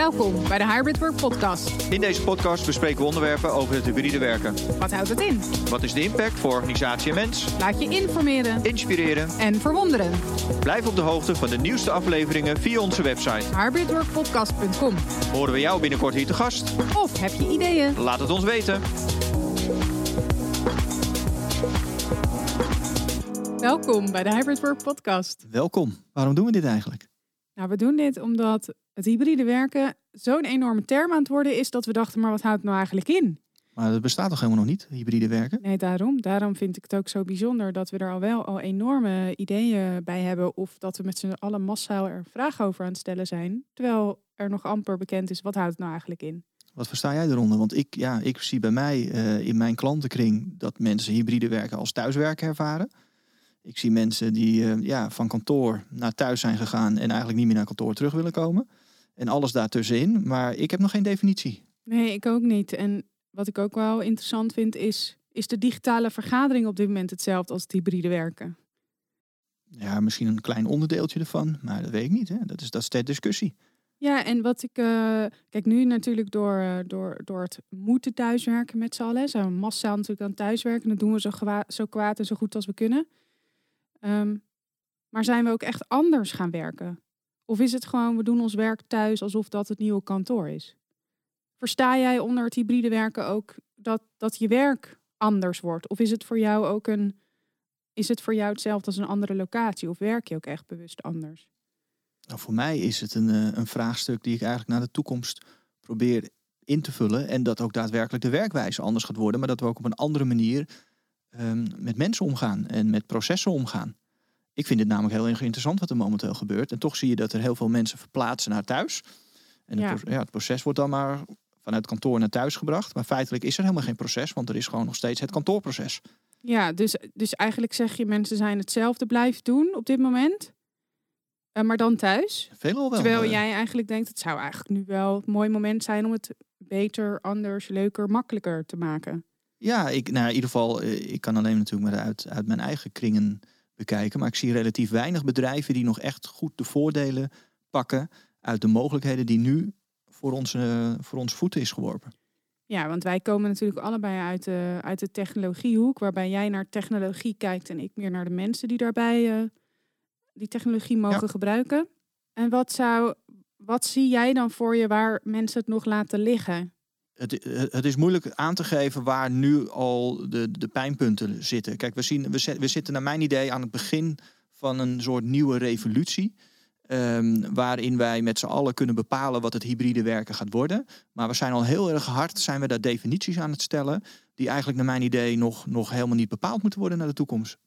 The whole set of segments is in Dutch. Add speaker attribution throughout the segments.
Speaker 1: Welkom bij de Hybrid Work Podcast.
Speaker 2: In deze podcast bespreken we onderwerpen over het hybride werken.
Speaker 1: Wat houdt het in?
Speaker 2: Wat is de impact voor organisatie en mens?
Speaker 1: Laat je informeren
Speaker 2: Inspireren.
Speaker 1: en verwonderen.
Speaker 2: Blijf op de hoogte van de nieuwste afleveringen via onze website.
Speaker 1: hybridworkpodcast.com.
Speaker 2: Horen we jou binnenkort hier te gast?
Speaker 1: Of heb je ideeën?
Speaker 2: Laat het ons weten.
Speaker 1: Welkom bij de Hybrid Work Podcast.
Speaker 3: Welkom. Waarom doen we dit eigenlijk?
Speaker 1: Nou, we doen dit omdat het hybride werken zo'n enorme term aan het worden is dat we dachten, maar wat houdt het nou eigenlijk in?
Speaker 3: Maar dat bestaat toch helemaal nog niet, hybride werken?
Speaker 1: Nee, daarom. Daarom vind ik het ook zo bijzonder dat we er al wel al enorme ideeën bij hebben. Of dat we met z'n allen massaal er vragen over aan het stellen zijn. Terwijl er nog amper bekend is, wat houdt het nou eigenlijk in?
Speaker 3: Wat versta jij eronder? Want ik, ja, ik zie bij mij eh, in mijn klantenkring dat mensen hybride werken als thuiswerken ervaren. Ik zie mensen die eh, ja, van kantoor naar thuis zijn gegaan en eigenlijk niet meer naar kantoor terug willen komen. En alles daartussenin. Maar ik heb nog geen definitie.
Speaker 1: Nee, ik ook niet. En wat ik ook wel interessant vind is, is de digitale vergadering op dit moment hetzelfde als het hybride werken?
Speaker 3: Ja, misschien een klein onderdeeltje ervan, maar dat weet ik niet. Hè. Dat, is, dat is ter discussie.
Speaker 1: Ja, en wat ik. eh, kijk, nu natuurlijk door, eh, door, door het moeten thuiswerken met z'n allen. Zijn we massaal natuurlijk aan thuiswerken. Dat doen we zo, zo kwaad en zo goed als we kunnen. Ehm, maar zijn we ook echt anders gaan werken? Of is het gewoon, we doen ons werk thuis alsof dat het nieuwe kantoor is? Versta jij onder het hybride werken ook dat, dat je werk anders wordt? Of is het voor jou ook een. Is het voor jou hetzelfde als een andere locatie? Of werk je ook echt bewust anders?
Speaker 3: Nou, voor mij is het een, eh, een vraagstuk die ik eigenlijk naar de toekomst probeer in te vullen. En dat ook daadwerkelijk de werkwijze anders gaat worden. Maar dat we ook op een andere manier ehm, met mensen omgaan en met processen omgaan. Ik vind het namelijk heel erg interessant wat er momenteel gebeurt. En toch zie je dat er heel veel mensen verplaatsen naar thuis. En
Speaker 1: ja,
Speaker 3: het proces wordt dan maar vanuit kantoor naar thuis gebracht. Maar feitelijk is er helemaal geen proces, want er is gewoon nog steeds het kantoorproces.
Speaker 1: Ja, dus, dus eigenlijk zeg je mensen zijn hetzelfde blijven doen op dit moment. eh, maar dan thuis.
Speaker 3: Veelal wel.
Speaker 1: Terwijl
Speaker 3: eh,
Speaker 1: jij eigenlijk denkt, het zou eigenlijk nu wel een mooi moment zijn om het beter, anders, leuker, makkelijker te maken.
Speaker 3: Ja, ik, nou, in ieder geval, eh, ik kan alleen natuurlijk maar uit, uit mijn eigen kringen bekijken. Maar ik zie relatief weinig bedrijven die nog echt goed de voordelen pakken uit de mogelijkheden die nu voor onze, voor onze voeten is geworpen.
Speaker 1: Ja, want wij komen natuurlijk allebei uit de, uit de technologiehoek, waarbij jij naar technologie kijkt en ik meer naar de mensen die daarbij eh, die technologie mogen gebruiken. En wat zou, wat zie jij dan voor je waar mensen het nog laten liggen?
Speaker 3: Het, het is moeilijk aan te geven waar nu al de, de pijnpunten zitten. Kijk, we, zien, we zitten naar mijn idee aan het begin van een soort nieuwe revolutie. ehm, waarin wij met z'n allen kunnen bepalen wat het hybride werken gaat worden. Maar we zijn al heel erg hard, zijn we daar definities aan het stellen. Die eigenlijk naar mijn idee nog, nog helemaal niet bepaald moeten worden naar de toekomst.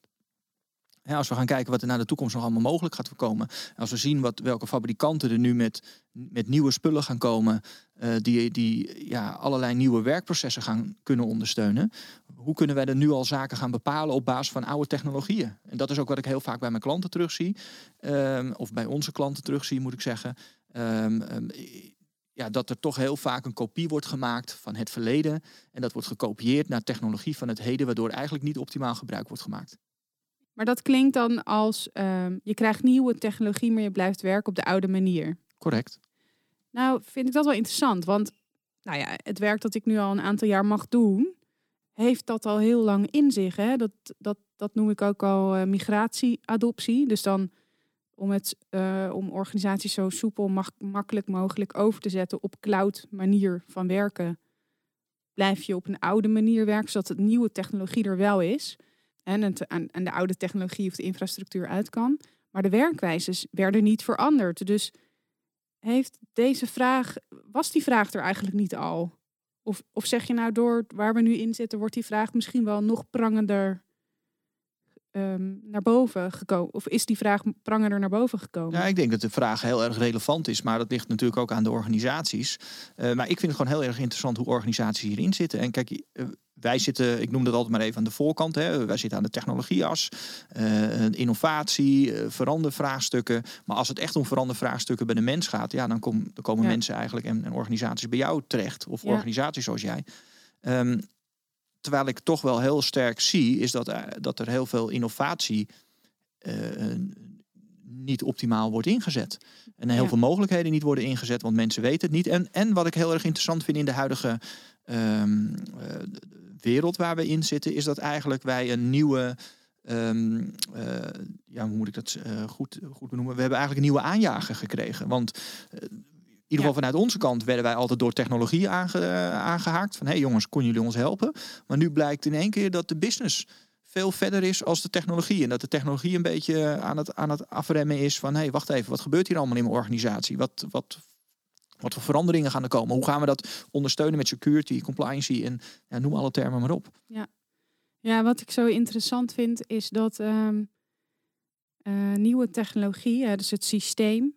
Speaker 3: Als we gaan kijken wat er naar de toekomst nog allemaal mogelijk gaat komen. Als we zien wat, welke fabrikanten er nu met, met nieuwe spullen gaan komen. eh, die die ja, allerlei nieuwe werkprocessen gaan kunnen ondersteunen. Hoe kunnen wij er nu al zaken gaan bepalen op basis van oude technologieën? En dat is ook wat ik heel vaak bij mijn klanten terugzie. ehm, of bij onze klanten terugzie, moet ik zeggen. Ehm, ehm, ja, dat er toch heel vaak een kopie wordt gemaakt van het verleden. En dat wordt gekopieerd naar technologie van het heden, waardoor eigenlijk niet optimaal gebruik wordt gemaakt.
Speaker 1: Maar dat klinkt dan als ehm, je krijgt nieuwe technologie, maar je blijft werken op de oude manier.
Speaker 3: Correct.
Speaker 1: Nou, vind ik dat wel interessant. Want nou ja, het werk dat ik nu al een aantal jaar mag doen, heeft dat al heel lang in zich. Hè? Dat, dat, dat noem ik ook al eh, migratieadoptie. Dus dan om, het, eh, om organisaties zo soepel mak- makkelijk mogelijk over te zetten op cloud manier van werken. Blijf je op een oude manier werken, zodat het nieuwe technologie er wel is. En het aan, de oude technologie of de infrastructuur uit kan. Maar de werkwijzes werden niet veranderd. Dus heeft deze vraag, was die vraag er eigenlijk niet al? Of, of zeg je nou door waar we nu in zitten, wordt die vraag misschien wel nog prangender ehm, naar boven gekomen? Of is die vraag prangender naar boven gekomen?
Speaker 3: Ja, ik denk dat de vraag heel erg relevant is, maar dat ligt natuurlijk ook aan de organisaties. Eh, maar ik vind het gewoon heel erg interessant hoe organisaties hierin zitten. En kijk, eh, wij zitten, ik noem dat altijd maar even aan de voorkant. Hè. Wij zitten aan de technologieas, eh, innovatie, eh, verandervraagstukken. Maar als het echt om verandervraagstukken bij de mens gaat, ja, dan, kom, dan komen
Speaker 1: Ja.
Speaker 3: mensen eigenlijk en, en organisaties bij jou terecht. Of
Speaker 1: Ja.
Speaker 3: organisaties zoals jij. Ehm, terwijl ik toch wel heel sterk zie, is dat, eh, dat er heel veel innovatie eh, niet optimaal wordt ingezet. En heel
Speaker 1: Ja.
Speaker 3: veel mogelijkheden niet worden ingezet, want mensen weten het niet. En, en wat ik heel erg interessant vind in de huidige ehm, eh, wereld waar we in zitten, is dat eigenlijk wij een nieuwe. ehm, eh, ja, hoe moet ik dat goed, goed benoemen? We hebben eigenlijk een nieuwe aanjager gekregen. Want ieder geval vanuit onze kant werden wij altijd door technologie aange, eh, aangehaakt. Van hé hey jongens, kon jullie ons helpen? Maar nu blijkt in één keer dat de business veel verder is als de technologie. En dat de technologie een beetje aan het, aan het afremmen is van hé, hey, wacht even, wat gebeurt hier allemaal in mijn organisatie? Wat, wat, wat voor veranderingen gaan er komen? Hoe gaan we dat ondersteunen met security, compliancy en ja, noem alle termen maar op.
Speaker 1: Ja, wat ik zo interessant vind is dat ehm, eh, nieuwe technologie, dus het systeem,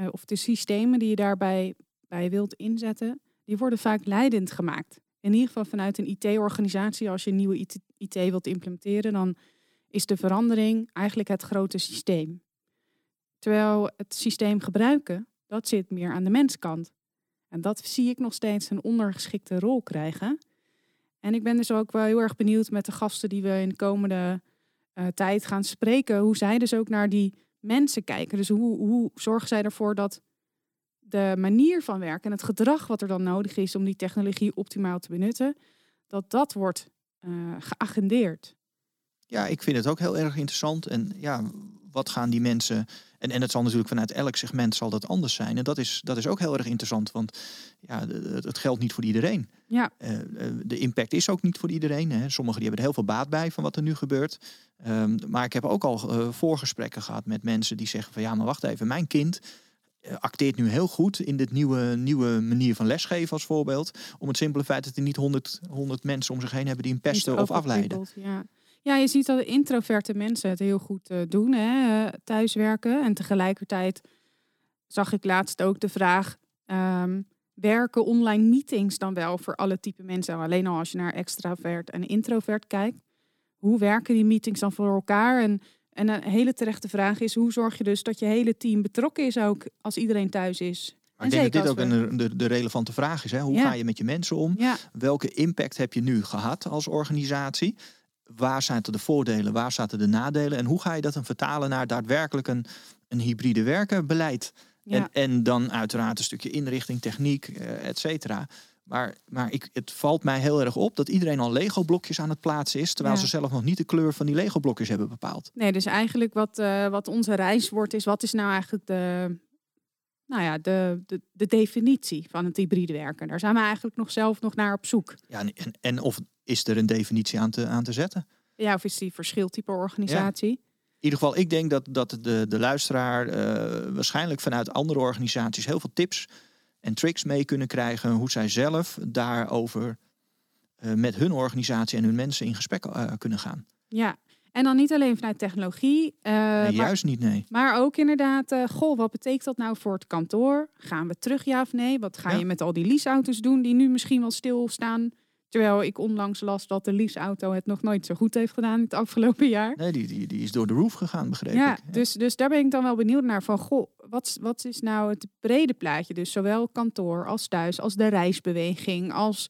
Speaker 1: eh, of de systemen die je daarbij bij wilt inzetten, die worden vaak leidend gemaakt. In ieder geval vanuit een IT-organisatie, als je nieuwe IT, IT wilt implementeren, dan is de verandering eigenlijk het grote systeem. Terwijl het systeem gebruiken, dat zit meer aan de menskant. En dat zie ik nog steeds een ondergeschikte rol krijgen. En ik ben dus ook wel heel erg benieuwd met de gasten die we in de komende eh, tijd gaan spreken, hoe zij dus ook naar die mensen kijken. Dus hoe, hoe zorgen zij ervoor dat de manier van werken en het gedrag wat er dan nodig is om die technologie optimaal te benutten, dat dat wordt eh, geagendeerd.
Speaker 3: Ja, ik vind het ook heel erg interessant. En ja, wat gaan die mensen. En, en het zal natuurlijk vanuit elk segment zal dat anders zijn. En dat is, dat is ook heel erg interessant. Want ja, het, het geldt niet voor iedereen.
Speaker 1: Ja,
Speaker 3: Eh, eh, de impact is ook niet voor iedereen. Hè. Sommigen die hebben er heel veel baat bij van wat er nu gebeurt. Ehm, maar ik heb ook al eh, voorgesprekken gehad met mensen die zeggen van ja, maar wacht even, mijn kind acteert nu heel goed in dit nieuwe, nieuwe manier van lesgeven als voorbeeld. Om het simpele feit dat er niet honderd 100 mensen om zich heen hebben die hem pesten of afleiden.
Speaker 1: Ja. Ja, je ziet dat introverte mensen het heel goed eh, doen, hè, eh, thuiswerken. En tegelijkertijd zag ik laatst ook de vraag, ehm, werken online meetings dan wel voor alle type mensen? Alleen al als je naar extravert en introvert kijkt. Hoe werken die meetings dan voor elkaar? En, en een hele terechte vraag is, hoe zorg je dus dat je hele team betrokken is ook als iedereen thuis is?
Speaker 3: Maar ik denk dat dit ook een, de, de relevante vraag is. Hè? Hoe
Speaker 1: Ja.
Speaker 3: ga je met je mensen om?
Speaker 1: Ja,
Speaker 3: Welke impact heb je nu gehad als organisatie? Waar zaten de voordelen, waar zaten de nadelen? En hoe ga je dat dan vertalen naar daadwerkelijk een, een hybride werkenbeleid?
Speaker 1: ja.
Speaker 3: En, en dan uiteraard een stukje inrichting, techniek, eh, et cetera. Maar, maar ik, het valt mij heel erg op dat iedereen al Lego-blokjes aan het plaatsen is... terwijl
Speaker 1: Ja.
Speaker 3: ze zelf nog niet de kleur van die Lego-blokjes hebben bepaald.
Speaker 1: Nee, dus eigenlijk wat, eh, wat onze reis wordt, is wat is nou eigenlijk de, nou ja, de, de, de definitie van het hybride werken? Daar zijn we eigenlijk nog zelf nog naar op zoek.
Speaker 3: Ja, en, en of is er een definitie aan te, aan te zetten?
Speaker 1: Ja, of is die verschiltype organisatie?
Speaker 3: In ieder geval, ik denk dat, dat de, de luisteraar eh, waarschijnlijk vanuit andere organisaties heel veel tips en tricks mee kunnen krijgen hoe zij zelf daarover eh, met hun organisatie en hun mensen in gesprek eh, kunnen gaan.
Speaker 1: Ja. En dan niet alleen vanuit technologie,
Speaker 3: nee,
Speaker 1: maar,
Speaker 3: juist niet, nee.
Speaker 1: maar ook inderdaad, goh, wat betekent dat nou voor het kantoor? Gaan we terug, ja of nee? Wat ga
Speaker 3: Ja.
Speaker 1: je met al die leaseauto's doen die nu misschien wel stilstaan? Terwijl ik onlangs las dat de leaseauto het nog nooit zo goed heeft gedaan het afgelopen jaar.
Speaker 3: Nee, die, die, die is door de roof gegaan, begreep
Speaker 1: Ja,
Speaker 3: ik.
Speaker 1: dus, dus daar ben ik dan wel benieuwd naar. Van, goh, wat, wat is nou het brede plaatje? Dus zowel kantoor als thuis, als de reisbeweging, als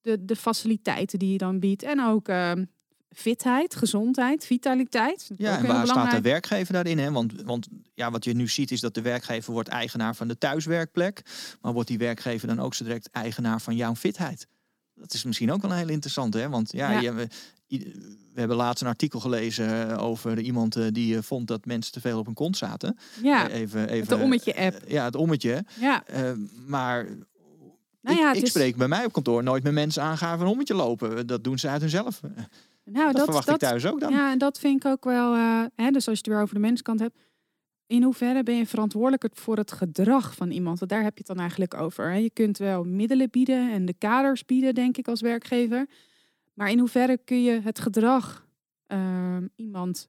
Speaker 1: de, de faciliteiten die je dan biedt. En ook ehm, fitheid, gezondheid, vitaliteit.
Speaker 3: Ja, en waar staat de werkgever daarin? Hè? Want, want ja, wat je nu ziet is dat de werkgever wordt eigenaar van de thuiswerkplek. Maar wordt die werkgever dan ook zo direct eigenaar van jouw fitheid? Dat is misschien ook wel een heel interessant, hè? Want ja,
Speaker 1: Ja.
Speaker 3: Je, we, hebben laatst een artikel gelezen eh, over iemand eh, die eh, vond dat mensen te veel op hun kont zaten.
Speaker 1: Ja,
Speaker 3: Eh, even, even,
Speaker 1: de ommetje-app.
Speaker 3: eh, ja, het ommetje.
Speaker 1: Ja,
Speaker 3: Eh, maar
Speaker 1: Nou
Speaker 3: ik,
Speaker 1: ja, het
Speaker 3: ik
Speaker 1: is-
Speaker 3: spreek bij mij op kantoor nooit met mensen aangaan een ommetje lopen. Dat doen ze uit hunzelf. Eh,
Speaker 1: nou,
Speaker 3: dat,
Speaker 1: dat,
Speaker 3: verwacht
Speaker 1: dat,
Speaker 3: ik thuis ook dan.
Speaker 1: Ja, en dat vind ik ook wel. eh, hè, dus als je het weer over de menskant hebt. In hoeverre ben je verantwoordelijk voor het gedrag van iemand? Want daar heb je het dan eigenlijk over. Je kunt wel middelen bieden en de kaders bieden, denk ik, als werkgever. Maar in hoeverre kun je het gedrag ehm, iemand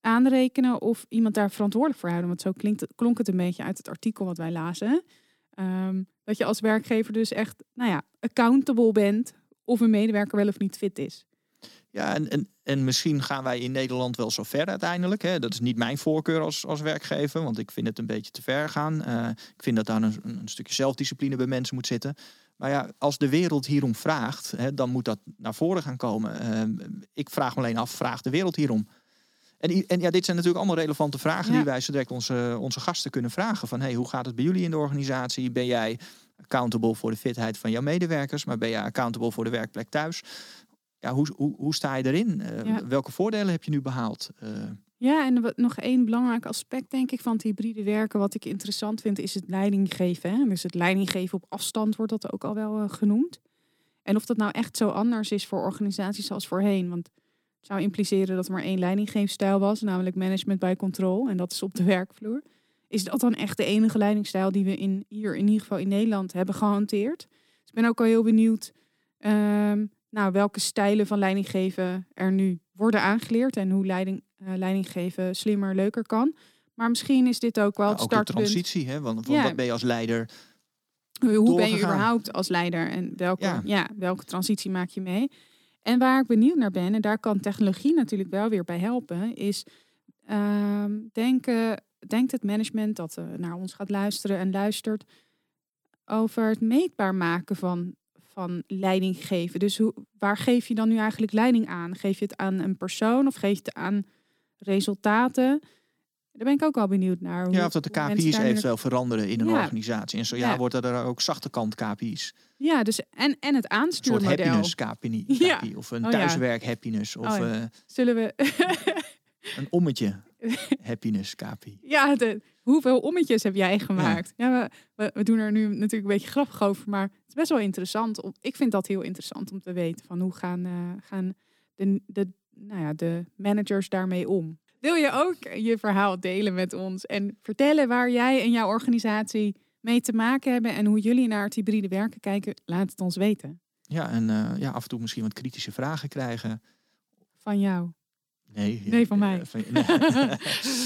Speaker 1: aanrekenen of iemand daar verantwoordelijk voor houden? Want zo klinkt klonk het een beetje uit het artikel wat wij lazen. Ehm, dat je als werkgever dus echt, nou ja, accountable bent of een medewerker wel of niet fit is.
Speaker 3: Ja, en, en, en misschien gaan wij in Nederland wel zo ver uiteindelijk. Hè. Dat is niet mijn voorkeur als, als werkgever, want ik vind het een beetje te ver gaan. Eh, ik vind dat daar een, een stukje zelfdiscipline bij mensen moet zitten. Maar ja, als de wereld hierom vraagt, hè, dan moet dat naar voren gaan komen. Eh, ik vraag me alleen af, vraagt de wereld hierom? En, en ja, dit zijn natuurlijk allemaal relevante vragen
Speaker 1: Ja.
Speaker 3: die wij zo direct onze, onze gasten kunnen vragen. Van hey, hoe gaat het bij jullie in de organisatie? Ben jij accountable voor de fitheid van jouw medewerkers, maar ben jij accountable voor de werkplek thuis? Ja, hoe, hoe, hoe sta je erin? Eh,
Speaker 1: Ja.
Speaker 3: Welke voordelen heb je nu behaald? Eh,
Speaker 1: Ja, en nog één belangrijk aspect, denk ik, van het hybride werken, wat ik interessant vind, is het leidinggeven. Hè? Dus het leidinggeven op afstand wordt dat ook al wel eh, genoemd. En of dat nou echt zo anders is voor organisaties als voorheen. Want het zou impliceren dat er maar één leidinggeefstijl was, namelijk management by control. En dat is op de werkvloer. Is dat dan echt de enige leidingstijl die we in, hier in ieder geval in Nederland hebben gehanteerd? Dus ik ben ook al heel benieuwd ehm, nou, welke stijlen van leidinggeven er nu worden aangeleerd en hoe leiding, eh, leidinggeven slimmer, leuker kan. Maar misschien is dit ook wel het
Speaker 3: ook de
Speaker 1: startpunt.
Speaker 3: transitie, hè? Want, want
Speaker 1: Ja.
Speaker 3: wat ben je als leider?
Speaker 1: Hoe ben je überhaupt als leider en welke,
Speaker 3: Ja.
Speaker 1: ja. welke transitie maak je mee? En waar ik benieuwd naar ben, en daar kan technologie natuurlijk wel weer bij helpen, is ehm, denken, denkt het management dat eh, naar ons gaat luisteren en luistert over het meetbaar maken van, van leiding geven. Dus hoe, waar geef je dan nu eigenlijk leiding aan? Geef je het aan een persoon of geef je het aan resultaten? Daar ben ik ook wel benieuwd naar. Hoe,
Speaker 3: Ja, of dat de KPI's eventueel veranderen in een
Speaker 1: Ja.
Speaker 3: organisatie. En zo ja,
Speaker 1: Ja.
Speaker 3: wordt er ook zachte kant KPI's.
Speaker 1: Ja, dus en, en het
Speaker 3: Een soort
Speaker 1: aanstuurmodel.
Speaker 3: happiness KPI.
Speaker 1: Ja.
Speaker 3: Of een
Speaker 1: Oh
Speaker 3: thuiswerk happiness. Of
Speaker 1: Oh
Speaker 3: eh,
Speaker 1: Zullen we.
Speaker 3: een ommetje happiness KPI.
Speaker 1: ja, de, hoeveel ommetjes heb jij gemaakt? Ja, we, we, we doen er nu natuurlijk een beetje grappig over, maar het is best wel interessant. Om, ik vind dat heel interessant om te weten van hoe gaan, eh, gaan de, de, nou ja, de managers daarmee om. Wil je ook je verhaal delen met ons en vertellen waar jij en jouw organisatie mee te maken hebben en hoe jullie naar het hybride werken kijken? Laat het ons weten.
Speaker 3: Ja, en eh, ja, af en toe misschien wat kritische vragen krijgen.
Speaker 1: Van jou.
Speaker 3: Nee,
Speaker 1: Nee, van
Speaker 3: eh,
Speaker 1: mij.
Speaker 3: van-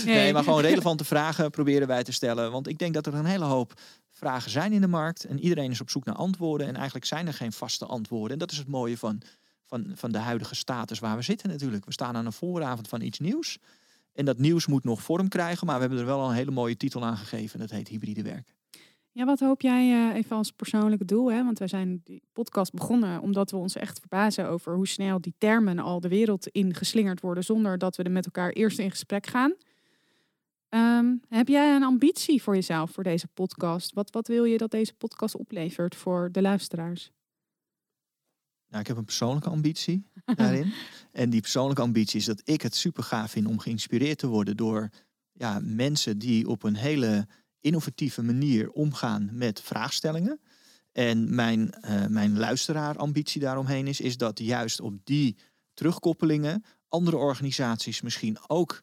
Speaker 3: nee. maar gewoon relevante vragen proberen wij te stellen. Want ik denk dat er een hele hoop vragen zijn in de markt. En iedereen is op zoek naar antwoorden. En eigenlijk zijn er geen vaste antwoorden. En dat is het mooie van, van, van de huidige status waar we zitten natuurlijk. We staan aan een vooravond van iets nieuws. En dat nieuws moet nog vorm krijgen. Maar we hebben er wel al een hele mooie titel aan gegeven. Dat heet hybride werk.
Speaker 1: Ja, wat hoop jij eh, even als persoonlijke doel? Hè? Want wij zijn die podcast begonnen omdat we ons echt verbazen over hoe snel die termen al de wereld in geslingerd worden zonder dat we er met elkaar eerst in gesprek gaan. Ehm, heb jij een ambitie voor jezelf voor deze podcast? Wat, wat wil je dat deze podcast oplevert voor de luisteraars?
Speaker 3: Nou, ik heb een persoonlijke ambitie daarin. En die persoonlijke ambitie is dat ik het super gaaf vind om geïnspireerd te worden door ja, mensen die op een hele innovatieve manier omgaan met vraagstellingen. En mijn, eh, mijn luisteraarambitie daaromheen is, is dat juist op die terugkoppelingen andere organisaties misschien ook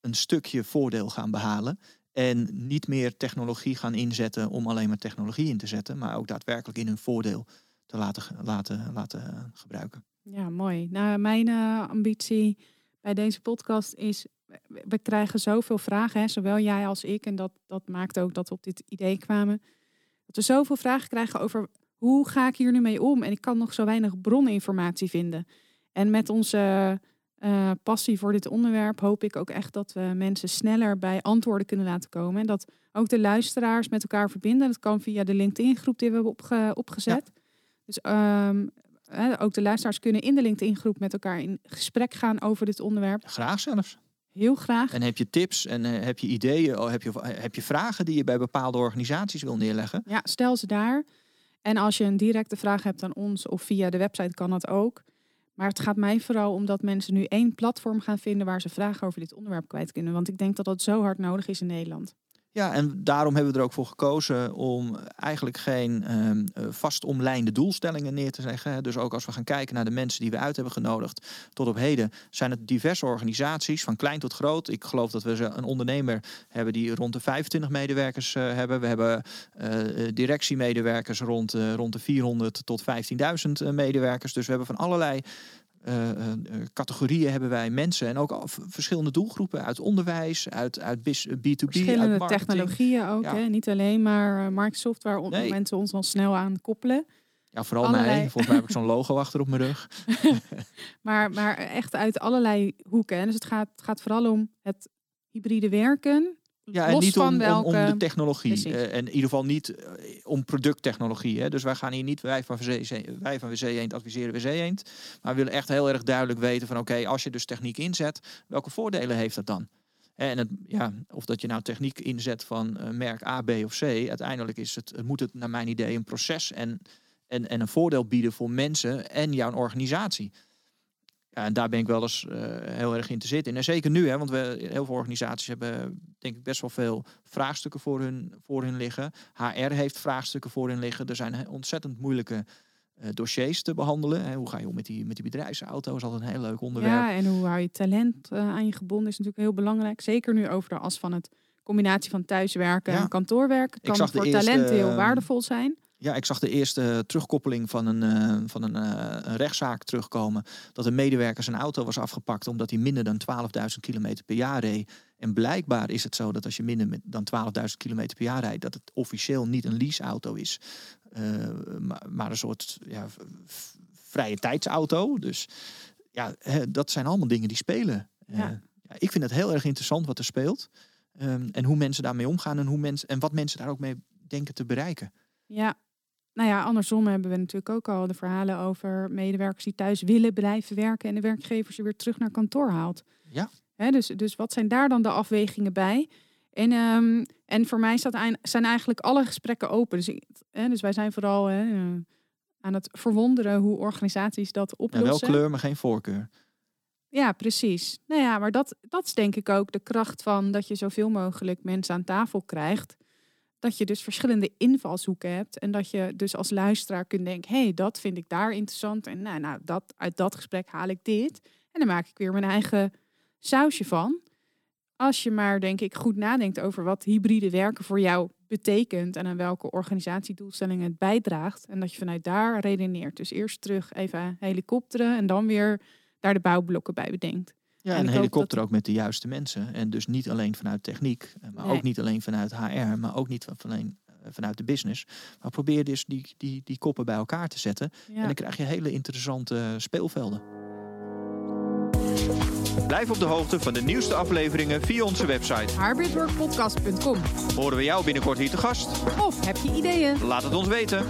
Speaker 3: een stukje voordeel gaan behalen. En niet meer technologie gaan inzetten om alleen maar technologie in te zetten, maar ook daadwerkelijk in hun voordeel te laten, laten, laten eh, gebruiken.
Speaker 1: Ja, mooi. Nou, mijn eh, ambitie bij deze podcast is, we- krijgen zoveel vragen, hè, zowel jij als ik. En dat, dat maakt ook dat we op dit idee kwamen. Dat we zoveel vragen krijgen over hoe ga ik hier nu mee om? En ik kan nog zo weinig broninformatie vinden. En met onze eh, passie voor dit onderwerp hoop ik ook echt dat we mensen sneller bij antwoorden kunnen laten komen. En dat ook de luisteraars met elkaar verbinden. Dat kan via de LinkedIn-groep die we hebben opge- opgezet. Dus ehm, hè, ook de luisteraars kunnen in de LinkedIn-groep met elkaar in gesprek gaan over dit onderwerp.
Speaker 3: Graag zelfs.
Speaker 1: Heel graag.
Speaker 3: En heb je tips en eh, heb je ideeën, of heb je, heb je vragen die je bij bepaalde organisaties wil neerleggen?
Speaker 1: Ja, stel ze daar. En als je een directe vraag hebt aan ons of via de website kan dat ook. Maar het gaat mij vooral om dat mensen nu één platform gaan vinden waar ze vragen over dit onderwerp kwijt kunnen. Want ik denk dat dat zo hard nodig is in Nederland.
Speaker 3: Ja, en daarom hebben we er ook voor gekozen om eigenlijk geen eh, vast omlijnde doelstellingen neer te leggen. hè. Dus ook als we gaan kijken naar de mensen die we uit hebben genodigd tot op heden, zijn het diverse organisaties, van klein tot groot. Ik geloof dat we een ondernemer hebben die rond de 25 medewerkers eh, hebben. We hebben eh, directiemedewerkers rond, rond de 400 tot 15.000 eh, medewerkers. Dus we hebben van allerlei categorieën hebben wij mensen en ook verschillende doelgroepen uit onderwijs, uit, uit bis- B2B, uit
Speaker 1: Verschillende
Speaker 3: marketing.
Speaker 1: technologieën ook.
Speaker 3: Ja.
Speaker 1: Hè? Niet alleen maar eh, Microsoft waar
Speaker 3: Nee.
Speaker 1: mensen ons al snel aan koppelen.
Speaker 3: Ja, vooral
Speaker 1: Allerlei-
Speaker 3: mij. Volgens mij heb ik zo'n logo achter op mijn rug.
Speaker 1: Maar, maar echt uit allerlei hoeken. Dus het gaat, het gaat vooral om het hybride werken
Speaker 3: Ja, en
Speaker 1: los
Speaker 3: niet
Speaker 1: van
Speaker 3: om,
Speaker 1: welke...
Speaker 3: om, om de technologie. Eh, en in ieder geval niet eh, om producttechnologie. Hè. Dus wij gaan hier niet, wij van, WC, wij van WC Eend adviseren WC Eend. Maar we willen echt heel erg duidelijk weten van oké, als je dus techniek inzet, welke voordelen heeft dat dan? En het, ja, of dat je nou techniek inzet van eh, merk A, B of C, uiteindelijk is het, moet het naar mijn idee een proces en, en, en een voordeel bieden voor mensen en jouw organisatie. Ja, en daar ben ik wel eens eh, heel erg in te zitten. En zeker nu, hè, want we, heel veel organisaties hebben denk ik best wel veel vraagstukken voor hun, voor hun liggen. HR heeft vraagstukken voor hun liggen. Er zijn ontzettend moeilijke eh, dossiers te behandelen. Hè. Hoe ga je om met die, met die bedrijfsauto? is altijd een heel leuk onderwerp.
Speaker 1: Ja, en hoe hou je talent eh, aan je gebonden is natuurlijk heel belangrijk. Zeker nu over de as van het combinatie van thuiswerken
Speaker 3: Ja.
Speaker 1: en kantoorwerken. Kan voor
Speaker 3: eerste,
Speaker 1: talenten heel
Speaker 3: ehm,
Speaker 1: waardevol zijn.
Speaker 3: Ja, ik zag de eerste terugkoppeling van een, eh, van een, eh, een rechtszaak terugkomen. Dat een medewerker zijn auto was afgepakt omdat hij minder dan 12.000 kilometer per jaar reed. En blijkbaar is het zo dat als je minder dan 12.000 kilometer per jaar rijdt, dat het officieel niet een leaseauto is. eh, maar, maar een soort ja, vrije tijdsauto. Dus ja, hè, dat zijn allemaal dingen die spelen.
Speaker 1: Ja.
Speaker 3: ja, ik vind het heel erg interessant wat er speelt. Ehm, en hoe mensen daarmee omgaan en, hoe mensen, en wat mensen daar ook mee denken te bereiken.
Speaker 1: Ja. Nou ja, andersom hebben we natuurlijk ook al de verhalen over medewerkers die thuis willen blijven werken en de werkgever ze weer terug naar kantoor haalt.
Speaker 3: Ja.
Speaker 1: Dus, dus wat zijn daar dan de afwegingen bij? En, ehm, en voor mij staat, zijn eigenlijk alle gesprekken open. Dus, dus wij zijn vooral eh, aan het verwonderen hoe organisaties dat
Speaker 3: Ja,
Speaker 1: oplossen.
Speaker 3: wel kleur, maar geen voorkeur.
Speaker 1: Ja, precies. Nou ja, maar dat, dat is denk ik ook de kracht van dat je zoveel mogelijk mensen aan tafel krijgt. Dat je dus verschillende invalshoeken hebt. En dat je dus als luisteraar kunt denken, hé, hey, dat vind ik daar interessant. En nou, nou dat, uit dat gesprek haal ik dit. En dan maak ik weer mijn eigen sausje van. Als je maar, denk ik, goed nadenkt over wat hybride werken voor jou betekent. En aan welke organisatiedoelstellingen het bijdraagt. En dat je vanuit daar redeneert. Dus eerst terug even helikopteren en dan weer daar de bouwblokken bij bedenkt.
Speaker 3: Ja,
Speaker 1: En
Speaker 3: een helikopter
Speaker 1: dat-
Speaker 3: ook met de juiste mensen. En dus niet alleen vanuit techniek, eh, maar
Speaker 1: Nee.
Speaker 3: ook niet alleen vanuit HR, maar ook niet van alleen eh, vanuit de business. Maar probeer dus die, die, die koppen bij elkaar te zetten. En dan krijg je hele interessante speelvelden.
Speaker 2: Blijf op de hoogte van de nieuwste afleveringen via onze website.
Speaker 1: Hybridworkpodcast.com.
Speaker 2: Horen we jou binnenkort hier te gast?
Speaker 1: Of heb je ideeën?
Speaker 2: Laat het ons weten.